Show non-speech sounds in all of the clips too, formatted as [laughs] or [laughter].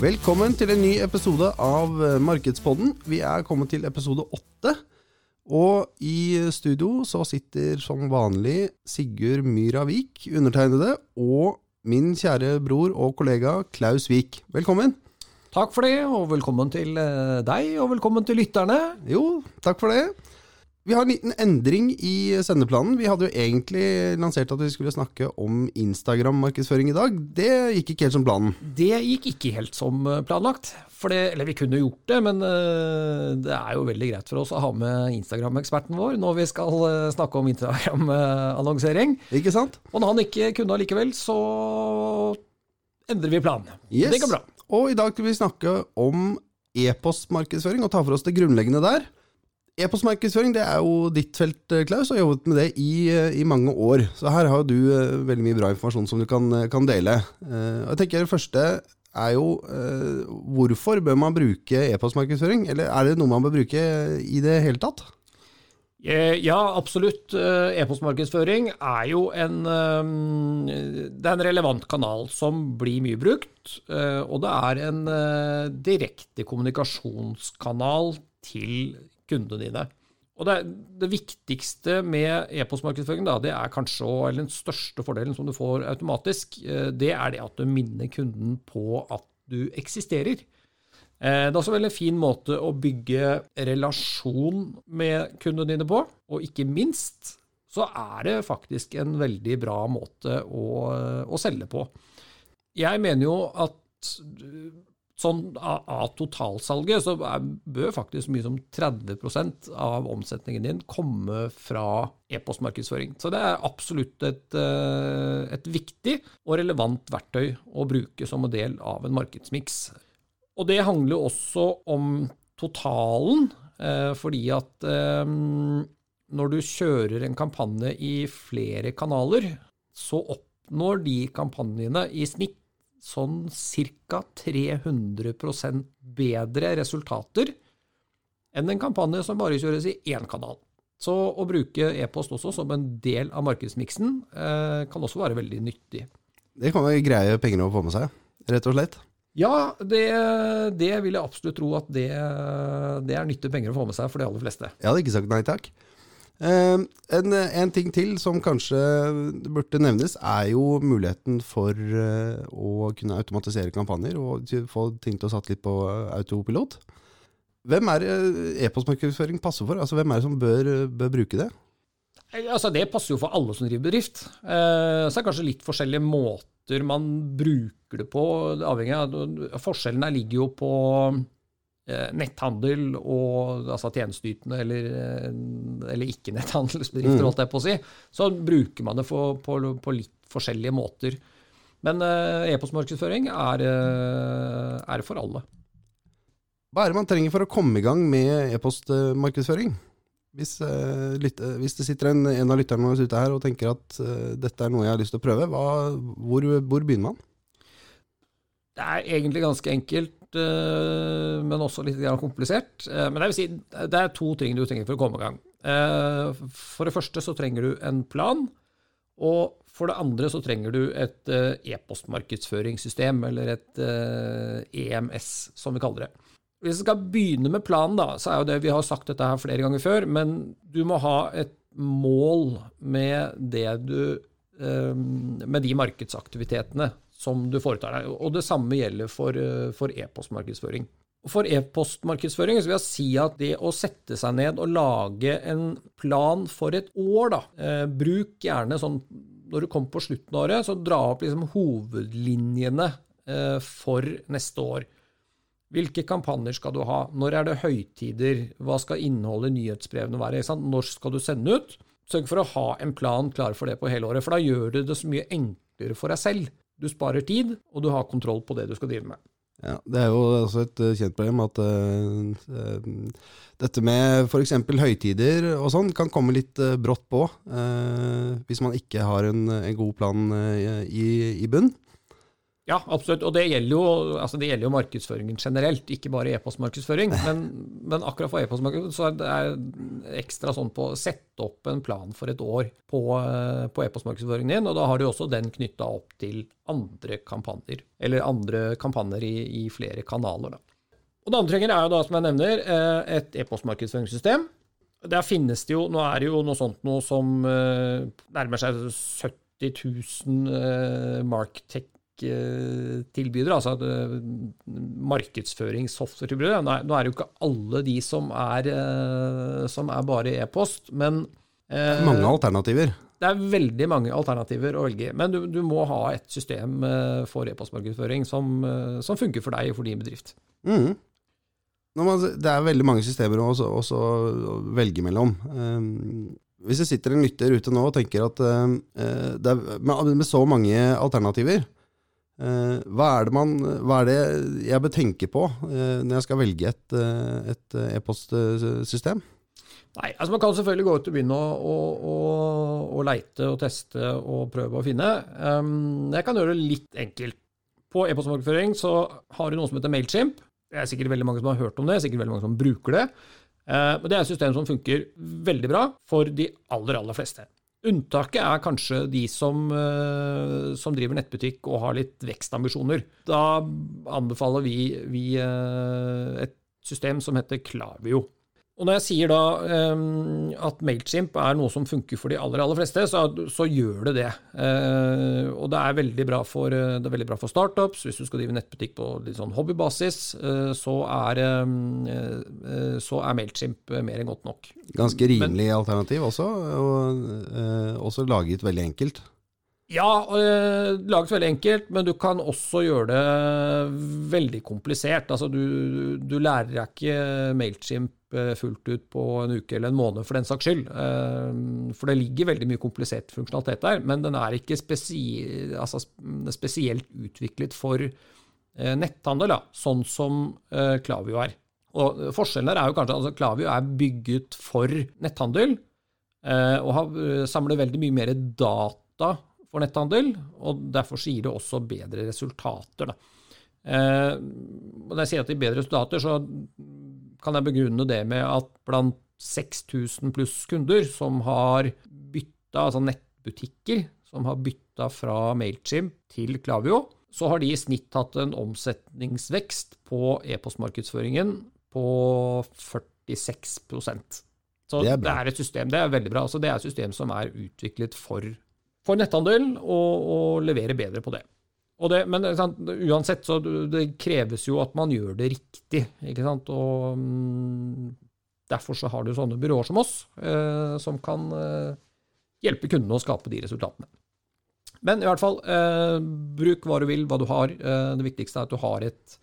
Velkommen til en ny episode av eh, Markedspodden. Vi er kommet til episode åtte. Og i studio så sitter som vanlig Sigurd Myra Vik, undertegnede, og min kjære bror og kollega Klaus Vik. Velkommen. Takk for det, og velkommen til eh, deg, og velkommen til lytterne. Jo, takk for det. Vi har en liten endring i sendeplanen. Vi hadde jo egentlig lansert at vi skulle snakke om Instagram-markedsføring i dag. Det gikk ikke helt som planen. Det gikk ikke helt som eh, planlagt. Det, eller vi kunne gjort det, men uh, det er jo veldig greit for oss å ha med Instagram-eksperten vår når vi skal uh, snakke om Instagram-annonsering. Ikke sant? Og når han ikke kunne allikevel, så endrer vi planen. Yes. Det går bra. Og i dag skal vi snakke om e-postmarkedsføring og ta for oss det grunnleggende der. E-postmarkedsføring det er jo ditt felt, eh, Klaus, og har jobbet med det i, eh, i, mange år. Så her har du uh, veldig mye bra informasjon som du kan, kan dele. Jeg tenker Det første er jo hvorfor bør man bruke e-postmarkedsføring? Eller er det noe man bør bruke i det hele tatt? Ja, absolutt. E-postmarkedsføring er jo en, det er en relevant kanal som blir mye brukt. Og det er en direkte kommunikasjonskanal til kundene dine. Og det, det viktigste med e-postmarkedsføring, det er kanskje, eller den største fordelen som du får automatisk, eh, det er det at du minner kunden på at du eksisterer. Eh, det er også en veldig fin måte å bygge relasjon med kundene dine på, og ikke minst så er det faktisk en veldig bra måte å, å selge på. Jeg mener jo at Sånn av, totalsalget så bør faktisk mye som 30% av omsetningen din komme fra e-postmarkedsføring. Så det er absolutt et, eh, et, viktig og relevant verktøy å bruke som en del av en markedsmiks. Og det handler jo også om totalen, eh, fordi at eh, når du kjører en kampanje i flere kanaler, så oppnår de kampanjene i snitt sånn ca. 300% bedre resultater enn en kampanje som bare kjøres i én kanal. Så å bruke e-post også som en del av markedsmiksen eh, kan også være veldig nyttig. Det kan være greie penger å få med seg, rett og slett? Ja, det, det vil jeg absolutt tro at det, det er nyttige penger å få med seg for de aller fleste. Jeg hadde ikke sagt nei takk. Uh, en, en, ting til som kanskje burde nevnes, er jo muligheten for uh, å kunne automatisere kampanjer og få ting til å satt litt på autopilot. Hvem er e-postmarkedsføring passer for? Altså, hvem er det som bør, bør bruke det? Altså, det passer jo for alle som driver bedrift. Uh, så er det kanskje litt forskjellige måter man bruker det på. avhengig av, Forskjellen der ligger jo på Eh, netthandel og altså tjenesteytende eller, eh, eller ikke-netthandelsbedrifter, mm. holdt jeg på å si, så bruker man det for, på, på, litt forskjellige måter. Men eh, e-postmarkedsføring er, er for alle. Hva er det man trenger for å komme i gang med e-postmarkedsføring? Hvis, hvis, det sitter en, en av lytterne ute her og tenker at dette er noe jeg har lyst til å prøve, hva, hvor, hvor begynner man? Det er egentlig ganske enkelt. Eh, men også litt komplisert. Eh, men jeg vil si, det er to ting du trenger for å komme i gang. Eh, for det første så trenger du en plan. Og for det andre så trenger du et e-postmarkedsføringssystem, eller et EMS, e som vi kaller det. Hvis vi skal begynne med planen, da, så er jo det Vi har sagt dette her flere ganger før, men du må ha et mål med det du Med de markedsaktivitetene som du foretar deg. Og det samme gjelder for, eh, for e-postmarkedsføring. E-postmarkedsføring vil jeg si at det å sette seg ned og lage en plan for et år, da eh, Bruk gjerne sånn når du kommer på slutten av året, så dra opp liksom hovedlinjene eh, for neste år. Hvilke kampanjer skal du ha? Når er det høytider? Hva skal innholdet i nyhetsbrevene være? Når skal du sende ut? Sørg for å ha en plan klar for det på hele året, for da gjør du det så mye enklere for deg selv. Du sparer tid, og du har kontroll på det du skal drive med. Ja, Det er jo også et eh, kjent problem at eh, dette med f.eks. høytider og sånn kan komme litt brått på uh, hvis man ikke har en, en god plan uh, i, i bunn. Ja, absolutt. Og det gjelder jo, altså det gjelder jo markedsføringen generelt, ikke bare e-postmarkedsføring. Men, men akkurat for e-postmarkedsføring så er det ekstra sånn på å sette opp en plan for et år på, eh, på e-postmarkedsføringen din, og da har du også den knytta opp til andre kampanjer. Eller andre kampanjer i, i flere kanaler, da. Og det andre trenger er jo da, som jeg nevner, eh, et e-postmarkedsføringssystem. Der finnes det jo, nå er det jo noe sånt noe som eh, nærmer seg 70 000 eh, Marktech tilbydere, altså eh, markedsføringssoftware-tilbydere. Nå, er det jo ikke alle de som er, eh, som er bare e-post, men eh, Mange alternativer. Det er veldig mange alternativer å velge. Men du, du må ha et system eh, for e-postmarkedsføring som, eh, som, funker for deg og for din bedrift. Mm. Det er veldig mange systemer å, også, velge mellom. Um, hvis det sitter en lytter ute nå og tenker at det er, med, så mange alternativer, Eh, hva er, det man, hva er det jeg bør tenke på eh, når jeg skal velge et eh, e-postsystem? Nei, altså Man kan selvfølgelig gå ut og begynne å, å, å, leite og teste og prøve å finne. Um, jeg kan gjøre det litt enkelt. På e-postmarkedsføring så har du noe som heter Mailchimp. Det er sikkert veldig mange som har hørt om det, sikkert veldig mange som bruker det. Det er et system som funker veldig bra for de aller, aller fleste. Unntaket er kanskje de som, eh, som, driver nettbutikk og har litt vekstambisjoner. Da anbefaler vi, vi eh, et system som heter Klavio. Og når jeg sier da um, at Mailchimp er noe som funker for de aller aller fleste, så, så gjør det det. Uh, og det er, veldig bra for, det er veldig bra for startups. Hvis du skal drive nettbutikk på litt sånn hobbybasis, uh, så, er, uh, så er Mailchimp mer enn godt nok. Ganske rimelig Men, alternativ også, og også laget veldig enkelt. Ja, laget veldig enkelt, men du kan også gjøre det veldig komplisert. Altså, du, du lærer deg ikke Mailchimp Eh, fullt ut på en uke eller en måned, for den saks skyld. Eh, for det ligger veldig mye komplisert funksjonalitet der, men den er ikke spesie, altså spesielt utviklet for eh, netthandel, da, sånn som Klavio er. Og Forskjellen der er jo kanskje at altså, Klavio er bygget for netthandel, og har, samler veldig mye mer data for netthandel, og derfor gir det også bedre resultater. Da. når jeg sier at det gir bedre resultater, så kan jeg begrunne det med at blant 6000 pluss kunder som har bytta, altså nettbutikker, som har bytta fra Mailchimp til Klavio, så har de i snitt hatt en omsetningsvekst på e-postmarkedsføringen på 46% Så det er, det er, et system, det er veldig bra. Altså det er et system som er utviklet for, for netthandel, og, og levere bedre på det. Det, men sant, uansett, så det kreves jo at man gjør det riktig. ikke sant? Og um, Derfor så har du sånne byråer som oss, eh, som kan eh, hjelpe kundene å skape de resultatene. Men i hvert fall, eh, bruk hva du vil, hva du har. Eh, det viktigste er at du har et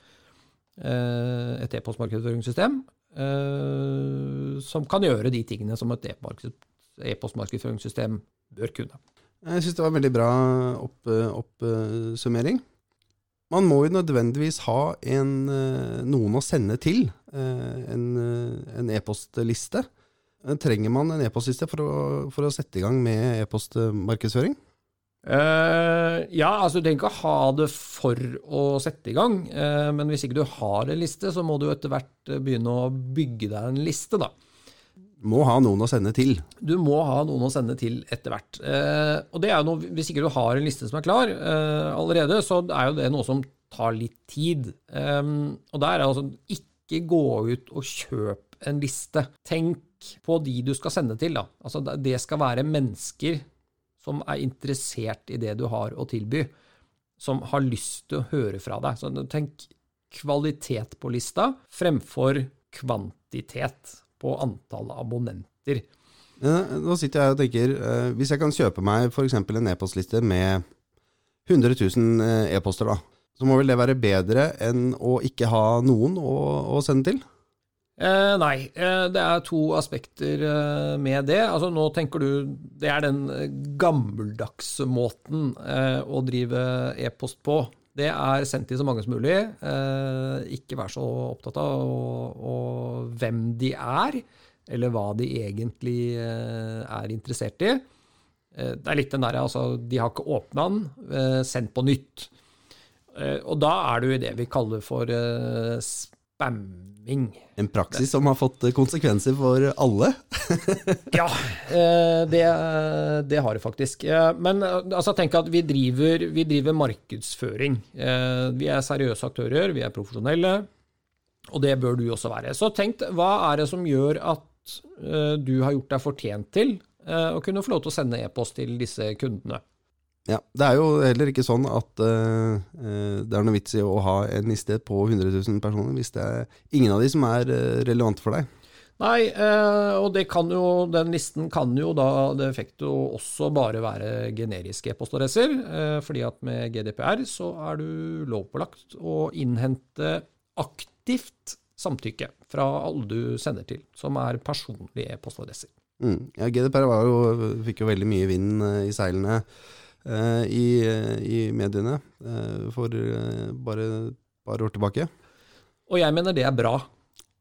eh, et e-postmarkedsføringssystem eh, som kan gjøre de tingene som et e-postmarkedsføringssystem bør kunne. Jeg syns det var en veldig bra oppsummering. Opp, man må jo nødvendigvis ha en, eh, noen å sende til. Eh, en e-postliste. E Trenger man en e-postliste for, for, å sette i gang med e-postmarkedsføring? Uh, ja, altså du trenger ikke å ha det for å sette i gang. Uh, men hvis ikke du har en liste, så må du etter hvert begynne å bygge deg en liste, da. Må ha noen å sende til. Du må ha noen å sende til etter hvert. Eh, og det er jo noe, Hvis ikke du har en liste som er klar eh, allerede, så er jo det noe som tar litt tid. Eh, og der er altså ikke gå ut og kjøp en liste. Tenk på de du skal sende til. da. Altså Det skal være mennesker som er interessert i det du har å tilby, som har lyst til å høre fra deg. Så tenk kvalitet på lista fremfor kvantitet på antall abonnenter. nå sitter jeg og tenker, eh, hvis jeg kan kjøpe meg f.eks. en e-postliste med 100 000 eh, e-poster, da, så må vel det være bedre enn å ikke ha noen å, å sende til? Eh, nei, eh, det er to aspekter eh, med det. Altså Nå tenker du Det er den gammeldagse måten eh, å drive e-post på. Det er sendt til så mange som mulig. Eh, ikke vær så opptatt av og, og hvem de er, eller hva de egentlig eh, er interessert i. Eh, det er litt den der, altså, De har ikke åpna den, eh, sendt på nytt. Eh, og da er du i det vi kaller for eh, spamming. En praksis som har fått konsekvenser for alle. [laughs] Ja, eh, det, det har det faktisk. Eh, Men eh, altså, tenk at vi driver, vi driver markedsføring. Eh, Vi er seriøse aktører, vi er profesjonelle, og det bør du også være. Så tenk, hva er det som gjør at eh, du har gjort deg fortjent til eh, å kunne få lov til å sende e-post til disse kundene? Ja, Det er jo heller ikke sånn at eh, det er noe vits i å ha en liste på 100 000 personer hvis det er ingen av de som er eh, relevante for deg. Nei, uh, og det kan jo, den listen kan jo da de facto også bare være generiske e-postadresser. Uh, fordi at med GDPR så er du lovpålagt å innhente aktivt samtykke fra alle du sender til, som er personlige e-postadresser. Mm. Ja, GDPR var jo, fikk jo veldig mye vind i seilene i, eh, i mediene eh, for eh, bare et par år tilbake. Og jeg mener det er bra.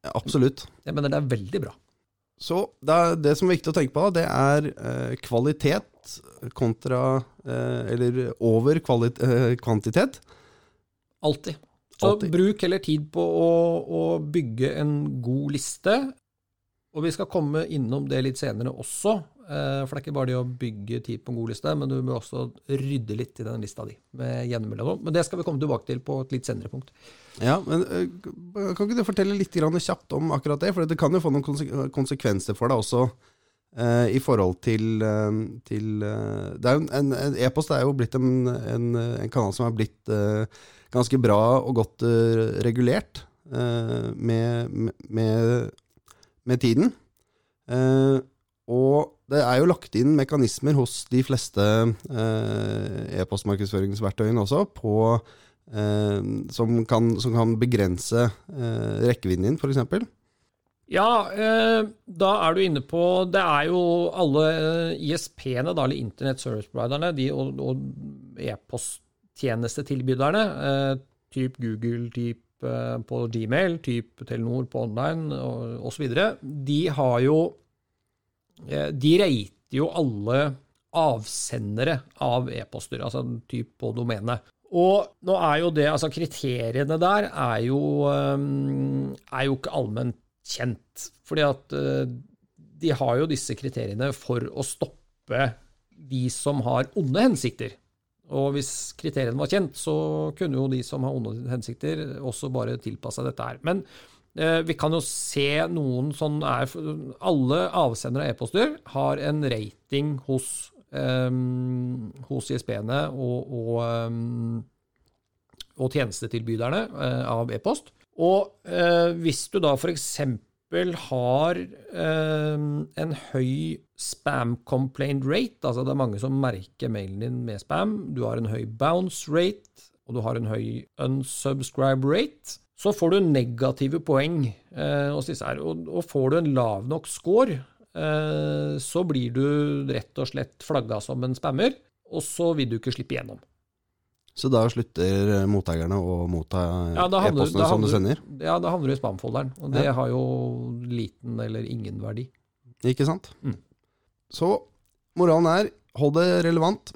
Ja, absolutt. Jeg mener det er veldig bra. Så det, er, det som er viktig å tenke på, det er kvalitet kontra Eller over kvalit kvantitet. Alltid. Så Altid. bruk heller tid på å, å bygge en god liste. Og vi skal komme innom det litt senere også. Eh, For det er ikke bare det å bygge tid på en god liste, men du må også rydde litt i den lista di. med. Men det skal vi komme tilbake til på et litt senere punkt. Ja, men eh, Kan ikke du fortelle litt kjapt om akkurat det? For det kan jo få noen konsekvenser for deg også. eh, I forhold til, til E-post er jo blitt en, en, en kanal som er blitt ganske bra og godt regulert med, med, med tiden. Og det er jo lagt inn mekanismer hos de fleste eh, e-postmarkedsføringsverktøyene også på, eh, som, kan, som kan begrense eh, rekkevidden din, f.eks. Ja, eh, da er du inne på Det er jo alle ISP-ene, eller Internett Service Providerne, de, og, og e-posttjenestetilbyderne, typ Google, typ på Gmail, typ Telenor på online osv., de har jo De rater jo alle avsendere av e-poster, altså typ på domenet. Og nå er jo det, altså kriteriene der er jo, eh, er jo ikke allment kjent. Fordi at eh, de har jo disse kriteriene for å stoppe de som har onde hensikter. Og hvis kriteriene var kjent, så kunne jo de som har onde hensikter, også bare tilpasse dette her. Men eh, vi kan jo se noen sånn er Alle avsendere av e-poster har en rating hos, um, hos ISP-ene og, og, um, og tjenestetilbyderne eh, av e-post. Og uh, hvis du da f.eks. har eh, en høy spam complaint rate, altså det er mange som merker mailen din med spam, du har en høy bounce rate, og du har en høy unsubscribe rate, så får du negative poeng eh, hos disse her. Og, og får du en lav nok score, eh, så blir du rett og slett flagga som en spammer, og så vil du ikke slippe gjennom. Så da slutter eh, mottakerne å motta Ja, e-postene som du sender? Ja, da havner du i spamfolderen, og det Ja. har jo liten eller ingen verdi. Ikke sant? Mm. Så moralen er hold det relevant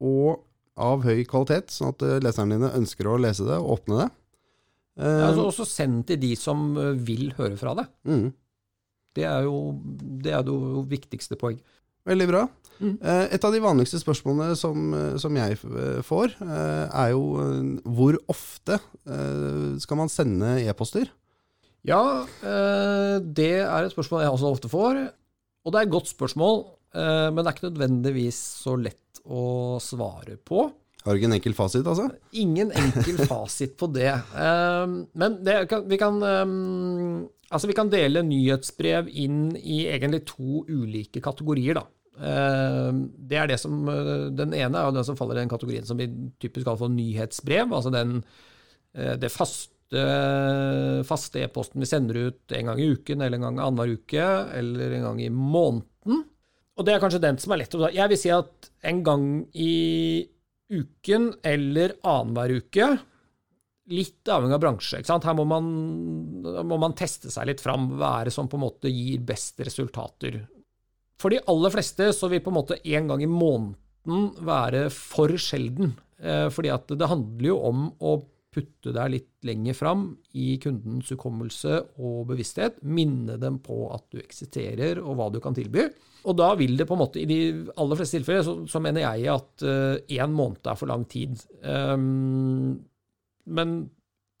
og av høy kvalitet, sånn at eh, leserne dine ønsker å lese det og åpne det. Eh, Ja, altså, også send til de som vil høre fra deg. mm, Det er jo det er jo viktigste poeng. veldig bra. Mm. Eh, et av de vanligste spørsmålene som, eh, som jeg eh, får, eh, er jo eh, hvor ofte eh, skal man sende e-poster? Ja, det er et spørsmål jeg også ofte får. Og det er et godt spørsmål, men det er ikke nødvendigvis så lett å svare på. Har du ikke en enkel fasit, altså? Ingen enkel [laughs] fasit på det. Um, men det vi, kan, um, altså vi kan dele nyhetsbrev inn i egentlig to ulike kategorier. Da. Um, det er det som, uh, den ene er den som faller i den kategorien som vi typisk kaller for nyhetsbrev. Altså den, uh, det faste, faste e-posten vi sender ut en gang i uken, eller en gang annenhver uke, eller en gang i måneden. Og det er kanskje den som er lett å ta. Jeg vil si at en gang i uken eller annenhver uke. Litt avhengig av bransje. ikke sant? Her må man, må man teste seg litt fram. Hva er det som på en måte gir best resultater? For de aller fleste så vil på en måte en gang i måneden være for sjelden. Eh, fordi at det handler jo om å putte deg litt lenger fram i kundens hukommelse og bevissthet. Minne dem på at du eksisterer og hva du kan tilby. Og da vil det på en måte, i de aller fleste tilfeller, så, så mener jeg at én uh, måned er for lang tid. Um, men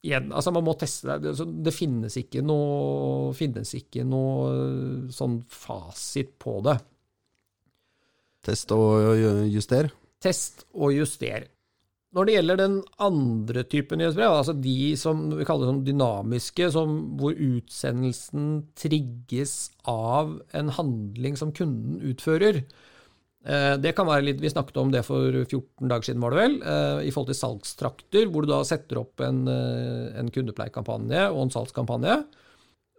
igjen, altså man må teste det. Det finnes ikke noe, finnes ikke noe sånn fasit på det. Test og juster? Test og juster. Når det gjelder den andre typen nyhetsbrev, altså de som vi kaller som dynamiske, som, hvor utsendelsen trigges av en handling som kunden utfører, eh, det kan være litt, Vi snakket om det for 14 dager siden, var det vel, eh, i forhold til salgstrakter, hvor du da setter opp en, eh, en kundepleiekampanje og en salgskampanje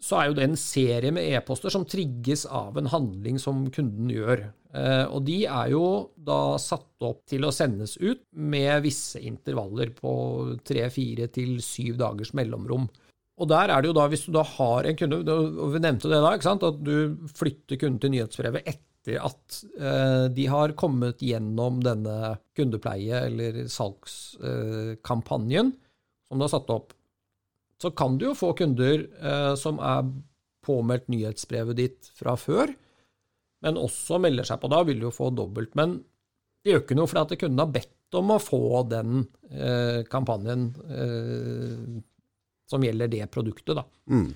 så er jo det en serie med e-poster som trigges av en handling som kunden gjør. Eh, og de er jo da satt opp til å sendes ut med visse intervaller på tre, fire til syv dagers mellomrom. Og der er det jo da, hvis du da har en kunde, og vi nevnte det da, ikke sant, at du flytter kunden til nyhetsbrevet etter at eh, de har kommet gjennom denne kundepleie- eller salgskampanjen som du har satt opp så kan du jo få kunder eh, som er påmeldt nyhetsbrevet ditt fra før, men også melder seg på da, vil du jo få dobbelt. Men det gjør ikke noe, for at kunden har bedt om å få den eh, kampanjen eh, som gjelder det produktet. Da. Mm.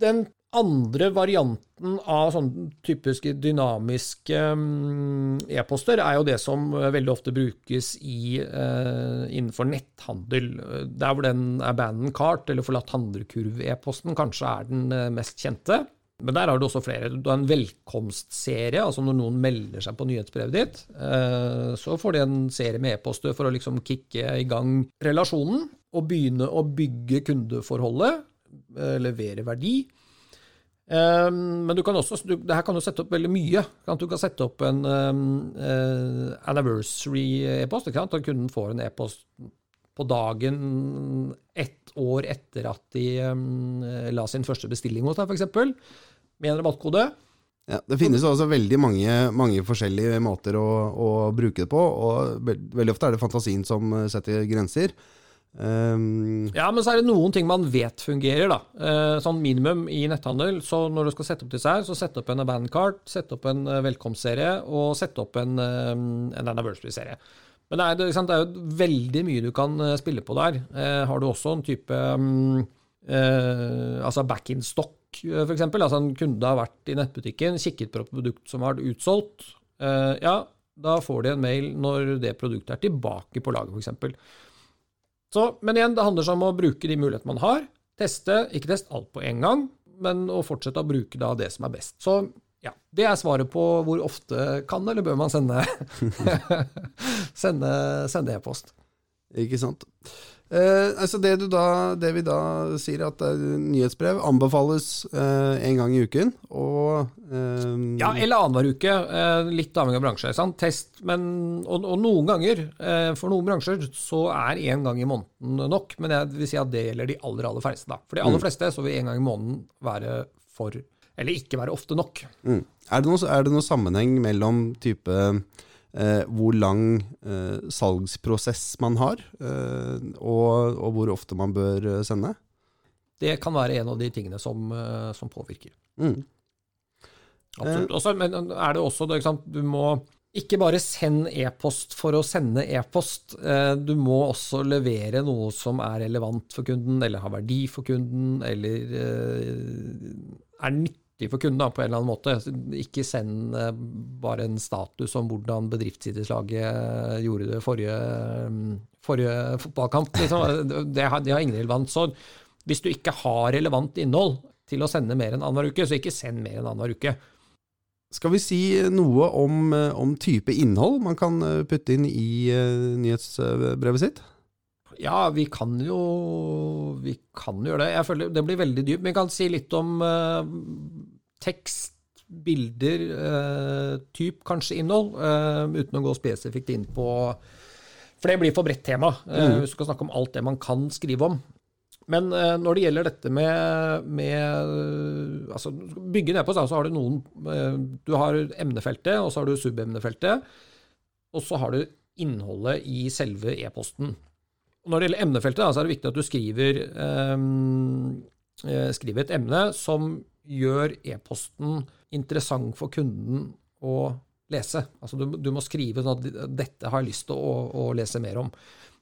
Den andre varianten av sånne typiske dynamiske mm, e-poster er jo det som veldig ofte brukes i, uh, innenfor netthandel. Der hvor den abandoned cart, eller forlatt handlekurv-e-posten, kanskje er den mest kjente. Men der har du også flere. Du har en velkomstserie, altså når noen melder seg på nyhetsbrevet ditt, så får de en serie med e-poster for å liksom kicke i gang relasjonen og begynne å bygge kundeforholdet, levere verdi. Um, men du kan også, du, det her kan du sette opp veldig mye. Du kan sette opp en um, uh, anniversary-e-post. At kunden får en e-post på dagen ett år etter at de um, la sin første bestilling hos deg, f.eks. Med en rabattkode. Ja, det finnes også veldig mange, mange forskjellige måter å, å, bruke det på. og Veldig ofte er det fantasien som setter grenser. Um, ja, men så er det noen ting man vet fungerer, da. Uh, sånn minimum i netthandel. Så når du skal sette opp disse her, så sett opp en bandcard, sett opp en uh, velkomstserie og sett opp en, uh, en anniversary-serie. Men det er, det, det er, jo veldig mye du kan spille på der. har du også en type um, altså back in stock, f.eks. Altså en kunde har vært i nettbutikken, kikket på et produkt som har vært utsolgt. ja, da får de en mail når det produktet er tilbake på laget, f.eks. Så, men igjen, det handler om å bruke de mulighetene man har. Teste, ikke test alt på en gang, men å fortsette å bruke da det som er best. Så ja, det er svaret på hvor ofte kan eller bør man sende [laughs] sende e-post. Ikke sant. Eh, altså det, da, det, vi da sier, at uh, nyhetsbrev anbefales eh, en gang i uken. Og, eh, ja, eller annenhver uke. Eh, litt avhengig av bransje. Sant? Test, men, og, og, noen ganger, eh, for noen bransjer, så er én gang i måneden nok. Men jeg vil si at det gjelder de aller aller fleste. Da. For de aller mm. fleste så vil én gang i måneden være for Eller ikke være ofte nok. Mm. Er, det noe, er det noe sammenheng mellom type eh, hvor lang eh, salgsprosess man har, eh, og, og, hvor ofte man bør eh, sende? Det kan være en av de tingene som, eh, som påvirker. Mm. Absolutt. Også, men er det også det, Du må ikke bare sende e-post for å sende e-post. Du må også levere noe som er relevant for kunden, eller har verdi for kunden, eller er nyttig nyttig for kunden da, på en eller annen måte. Ikke send eh, bare en status om hvordan bedriftsidrettslaget eh, gjorde det forrige, mm, forrige fotballkamp. Liksom. [laughs] Det, har, det har ingen relevans. Så hvis du ikke har relevant innhold til å sende mer enn annenhver uke, så ikke send mer enn annenhver uke. Skal vi si noe om, eh, om, type innhold man kan putte inn i nyhetsbrevet sitt? Ja, vi kan jo vi kan gjøre det. Jeg føler Det blir veldig dypt. Men vi kan si litt om uh, tekst, bilder, uh, typ kanskje innhold, uh, uten å gå spesifikt inn på For det blir for bredt tema, hvis du skal snakke om alt det man kan skrive om. Men når det gjelder dette med, med altså, Bygge nedpå, så har du noen Du har emnefeltet, og så har du subemnefeltet. Og så har du innholdet i selve e-posten. Når det gjelder emnefeltet, da, så er det viktig at du skriver, eh, skriver et emne som gjør e-posten interessant for kunden å lese. Altså du, du, må skrive sånn at dette har jeg lyst til å, å, lese mer om.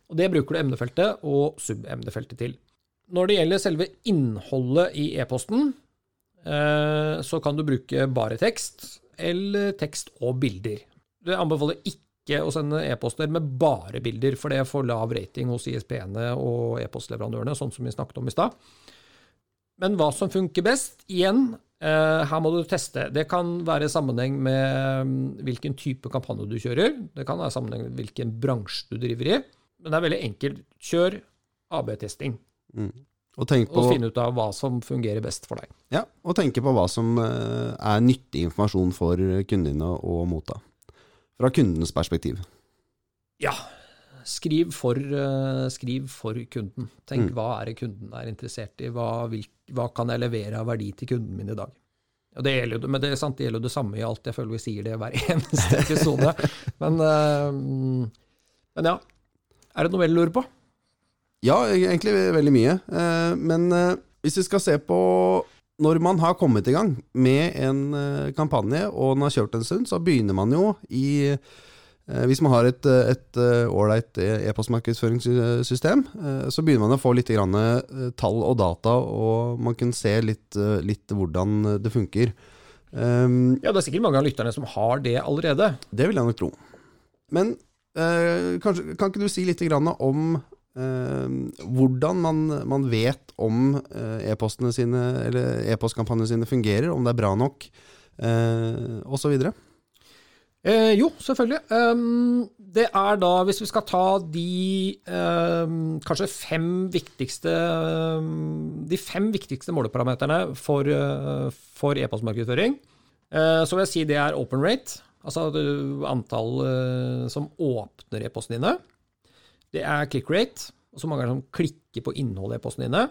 Og Det bruker du emnefeltet og subemnefeltet til. Når det gjelder selve innholdet i e-posten, eh, så kan du bruke bare tekst eller tekst og bilder. Det anbefaler ikke å sende e-poster med bare bilder, for det får lav rating hos ISP-ene og e-postleverandørene, sånn som vi snakket om i stad. Men hva som funker best, igjen, Eh, her må du teste. Det kan være i sammenheng med mm, hvilken type kampanje du kjører. Det kan være i sammenheng med hvilken bransje du driver i. Men det er veldig enkelt. Kjør AB-testing. Mm. Og, og finne ut av hva som fungerer best for deg. Ja, og tenke på hva som eh, er nyttig informasjon for kundene å motta. Fra kundens perspektiv. Ja, Skriv for, uh, skriv for kunden. Tenk mm. hva er det kunden er interessert i? Hva, vil, hva, kan jeg levere av verdi til kunden min i dag? Og det gjelder, men det, sant, det gjelder det samme i alt. Jeg føler vi sier det hver [laughs] eneste episode. men, uh, men, ja. Er det noe mer du lurer på? Ja, egentlig veldig mye. Uh, men hvis vi skal se på når man har kommet i gang med en kampanje, og den har kjørt en stund, så begynner man jo i Eh, hvis man har et eh, ålreit eh, e-postmarkedsføringssystem, så begynner man å få litt tall og data, og man kan se litt, litt hvordan det funker. Um, ja, det er sikkert mange av lytterne som har det allerede. Det vil jeg nok tro. Men uh, kanskje, kan ikke du si litt om hvordan man, man, vet om uh, e-postene sine, eller e-postkampanjene sine fungerer, om det er bra nok, eh, osv.? Eh, jo, selvfølgelig. Um, det er da, hvis vi skal ta de um, kanskje fem viktigste um, De fem viktigste måleparameterne for, uh, for e-postmarkedsføring, uh, så vil jeg si det er open rate. Altså antall uh, som åpner e-postene dine. Det er click rate, altså mange som klikker på innholdet i e-postene dine.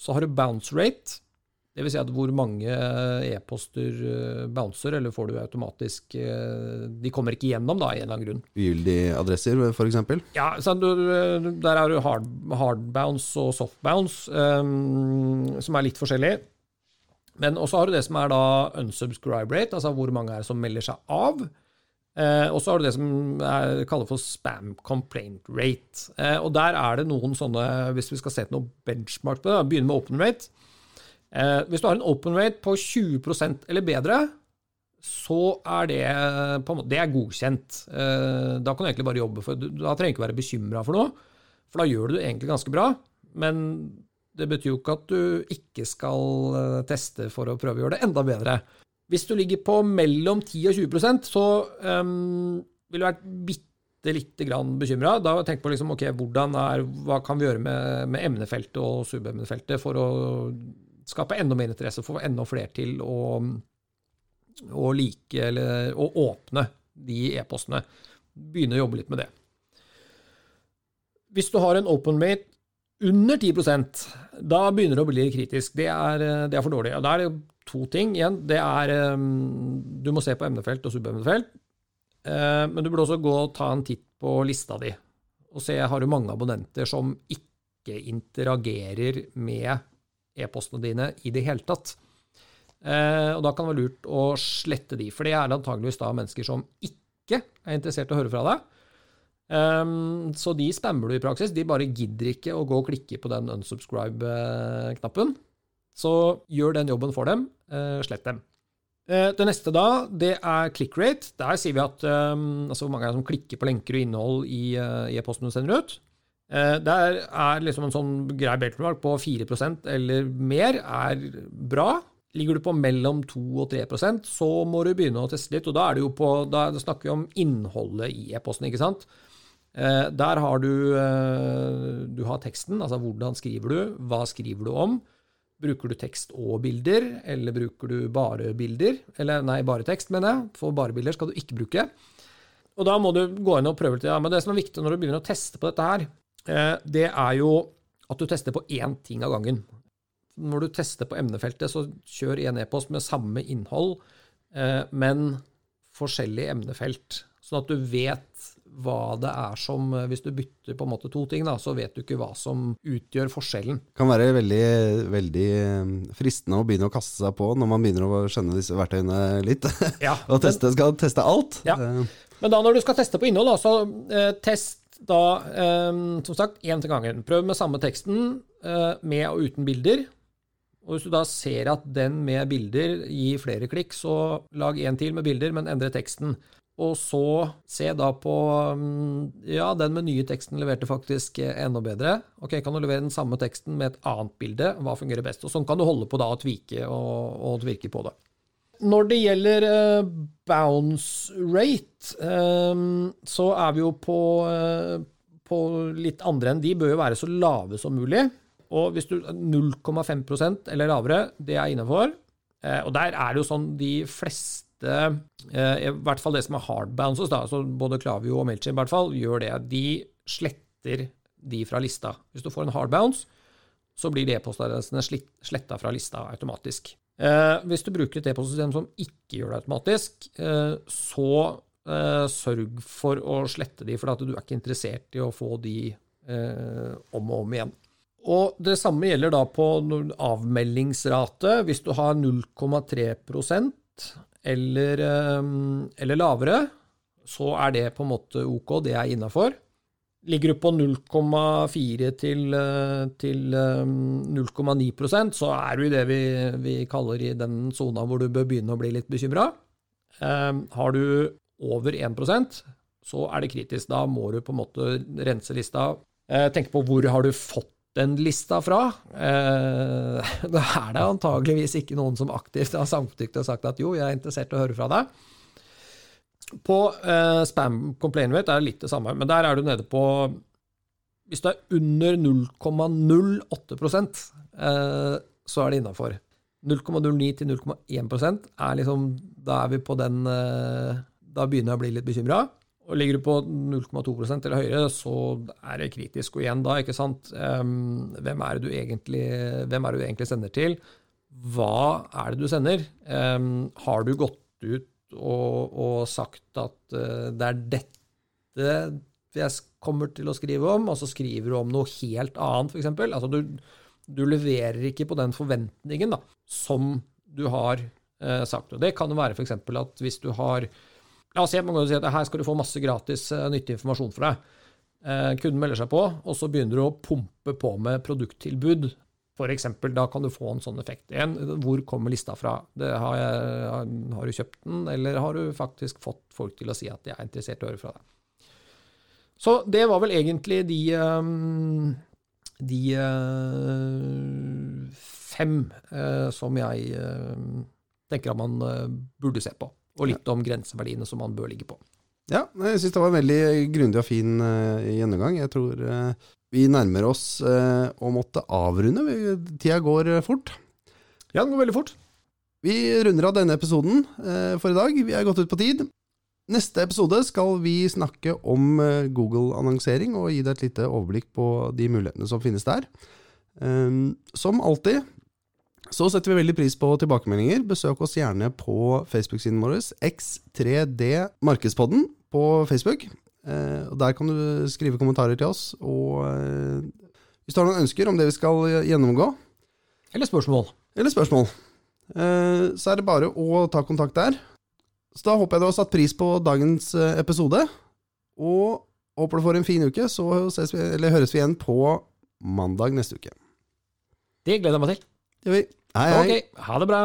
Så har du bounce rate. Dvs. Si at hvor mange eh, e-poster eh, bouncer, eller får du automatisk eh, De kommer ikke gjennom, da, i en eller annen grunn. Ugyldige adresser, f.eks.? Ja, så der har du hard, hard, bounce og soft bounce, um, som er litt forskjellig. Men også har du det som er da unsubscribe rate, altså hvor mange er det som melder seg av. Eh, og så har du det som er kaller for spam complaint rate. Eh, og der er det noen sånne, hvis vi skal se noe benchmark på det, begynne med open rate. Eh, hvis du har en open rate på 20% eller bedre, så er det på en måte, det er godkjent. Eh, da kan du egentlig bare jobbe for Da trenger du ikke være bekymra for noe, for da gjør du det egentlig ganske bra. Men det betyr jo ikke at du ikke skal eh, teste for å prøve å gjøre det enda bedre. Hvis du ligger på mellom 10 og 20% så um, vil du vært bitte lite grann bekymra. Da tenk på liksom, okay, er, hva kan vi gjøre med, med emnefeltet og subemnefeltet for å skape enda mer interesse, få enda flere til å, å like eller å åpne de e-postene. Begynne å jobbe litt med det. Hvis du har en open rate under 10 da begynner det å bli kritisk. Det er, det er for dårlig. Og Da er det to ting igjen. Det er Du må se på emnefelt og subemnefelt. Eh, men du burde også gå og ta en titt på lista di og se har du mange abonnenter som ikke interagerer med e-postene dine i det hele tatt. Eh, og da kan det være lurt å slette de, for det er antageligvis da mennesker som ikke er interessert i å høre fra deg. Um, så de spammer du i praksis. De bare gidder ikke å gå og klikke på den unsubscribe-knappen. Så gjør den jobben for dem. Uh, slett dem. Uh, det neste da, det er click rate. Der sier vi at um, altså hvor mange er det som klikker på lenker og innhold i uh, e-posten du sender ut. Uh, der er liksom en sånn grei benchmark på 4% eller mer er bra. Ligger du på mellom 2 og 3% så må du begynne å teste litt. Og da, er det jo på, da snakker vi om innholdet i e-posten, ikke sant. Uh, der har du, eh, du har teksten, altså hvordan skriver du, hva skriver du om. Bruker du tekst og bilder, eller bruker du bare bilder? Eller nei, bare tekst, mener jeg. For bare bilder skal du ikke bruke. Og da må du gå inn og prøve litt. Ja, men det som er viktig når du begynner å teste på dette her, eh, det er jo at du tester på én ting av gangen. Når du tester på emnefeltet, så kjør én e-post med samme innhold, eh, men forskjellig emnefelt. Sånn at du vet hva det er som Hvis du bytter på en måte to ting, da, så vet du ikke hva som utgjør forskjellen. Det Kan være veldig, veldig eh, fristende å begynne å kaste seg på når man begynner å skjønne disse verktøyene litt. Ja, [laughs] og teste, skal teste alt. Ja. Eh, Men da når du skal teste på innhold, da, så eh, test da eh, som sagt én til gangen. Prøv med samme teksten, eh, med og uten bilder. Og hvis du da ser at den med bilder gir flere klikk, så lag en til med bilder, men endre teksten. Og så se da på mm, Ja, den med nye teksten leverte faktisk eh, enda bedre. Ok, Kan du levere den samme teksten med et annet bilde? Hva fungerer best? Og Sånn kan du holde på da å tvike og, og tvirke på det. Når det gjelder eh, bounce rate, eh, så er vi jo på, på litt andre enn de. Bør jo være så lave som mulig. Og hvis du 0,5% eller lavere, det er innafor. Og der er det jo sånn de fleste, eh, i hvert fall det som er hard bounces, da, så både Klavio og Mailchimp i hvert fall, gjør det. De sletter de fra lista. Hvis du får en hard bounce, så blir de e-postadressene sletta fra lista automatisk. Eh, hvis du bruker et e-postsystem som ikke gjør det automatisk, eh, så sørg for å slette de, for at du er ikke interessert i å få de om og om igjen. Og det samme gjelder da på avmeldingsrate. Hvis du har 0,3 eller, eh, eller lavere, så er det på en måte ok, det er innafor. Ligger du på 0,4 til, eh, til 0,9% så er du i det vi, vi kaller i den sona hvor du bør begynne å bli litt bekymra. Har du over 1% så er det kritisk. Da må du på en måte rense lista. Tenk på hvor har du fått den lista fra. [laughs] Da er det antageligvis ikke noen som aktivt har samtykket og sagt at jo, jeg er interessert i å høre fra deg. På eh, spam complaint rate er det litt det samme, men der er du nede på Hvis det er under 0,08 eh, så er det innafor. 0,09 til 0,1% er liksom Da er vi på den eh, Da begynner jeg å bli litt bekymra. Og ligger du på 0,2% eller høyere, så er det kritisk. Og igjen da, ikke sant um, hvem, er det du egentlig, det du egentlig sender til? Hva er det du sender? Um, har du gått ut og, og sagt at uh, det er dette jeg kommer til å skrive om, og så skriver du om noe helt annet, f.eks.? Altså du, du leverer ikke på den forventningen da, som du har uh, sagt. Og det kan jo være f.eks. at hvis du har La oss si man kan si at her skal du få masse gratis uh, nyttig informasjon for deg. Uh, kunden melder seg på, og så begynner du å pumpe på med produkttilbud. For eksempel, da kan du få en sånn effekt igjen. Hvor kommer lista fra? Har, jeg, har, du kjøpt den, eller har du faktisk fått folk til å si at de er interessert i å høre fra deg? Så det var vel egentlig de, um, de fem som jeg tenker at man burde se på og litt om grenseverdiene som man bør ligge på. Ja, jeg syns det var en veldig grundig og fin uh, gjennomgang. Jeg tror uh, vi nærmer oss uh, å måtte avrunde. Tida går fort. Ja, den går veldig fort. Vi runder av denne episoden for i dag. Vi er gått ut på tid. Neste episode skal vi snakke om Google-annonsering og gi deg et lite overblikk på de mulighetene som finnes der. som alltid så setter vi veldig pris på tilbakemeldinger. Besøk oss gjerne på Facebook-siden vår, X3D Markedspodden på Facebook. Eh, Der kan du skrive kommentarer til oss. Og eh, hvis du har noen ønsker om det vi skal gjennomgå Eller spørsmål. Eller spørsmål. Eh, så er det bare å ta kontakt der. Så da håper jeg du har satt pris på dagens episode. Og håper du får en fin uke. Så vi, høres vi igjen på mandag neste uke. Det gleder jeg meg til. Det gjør vi. Hei, hei. Ok, ha det bra.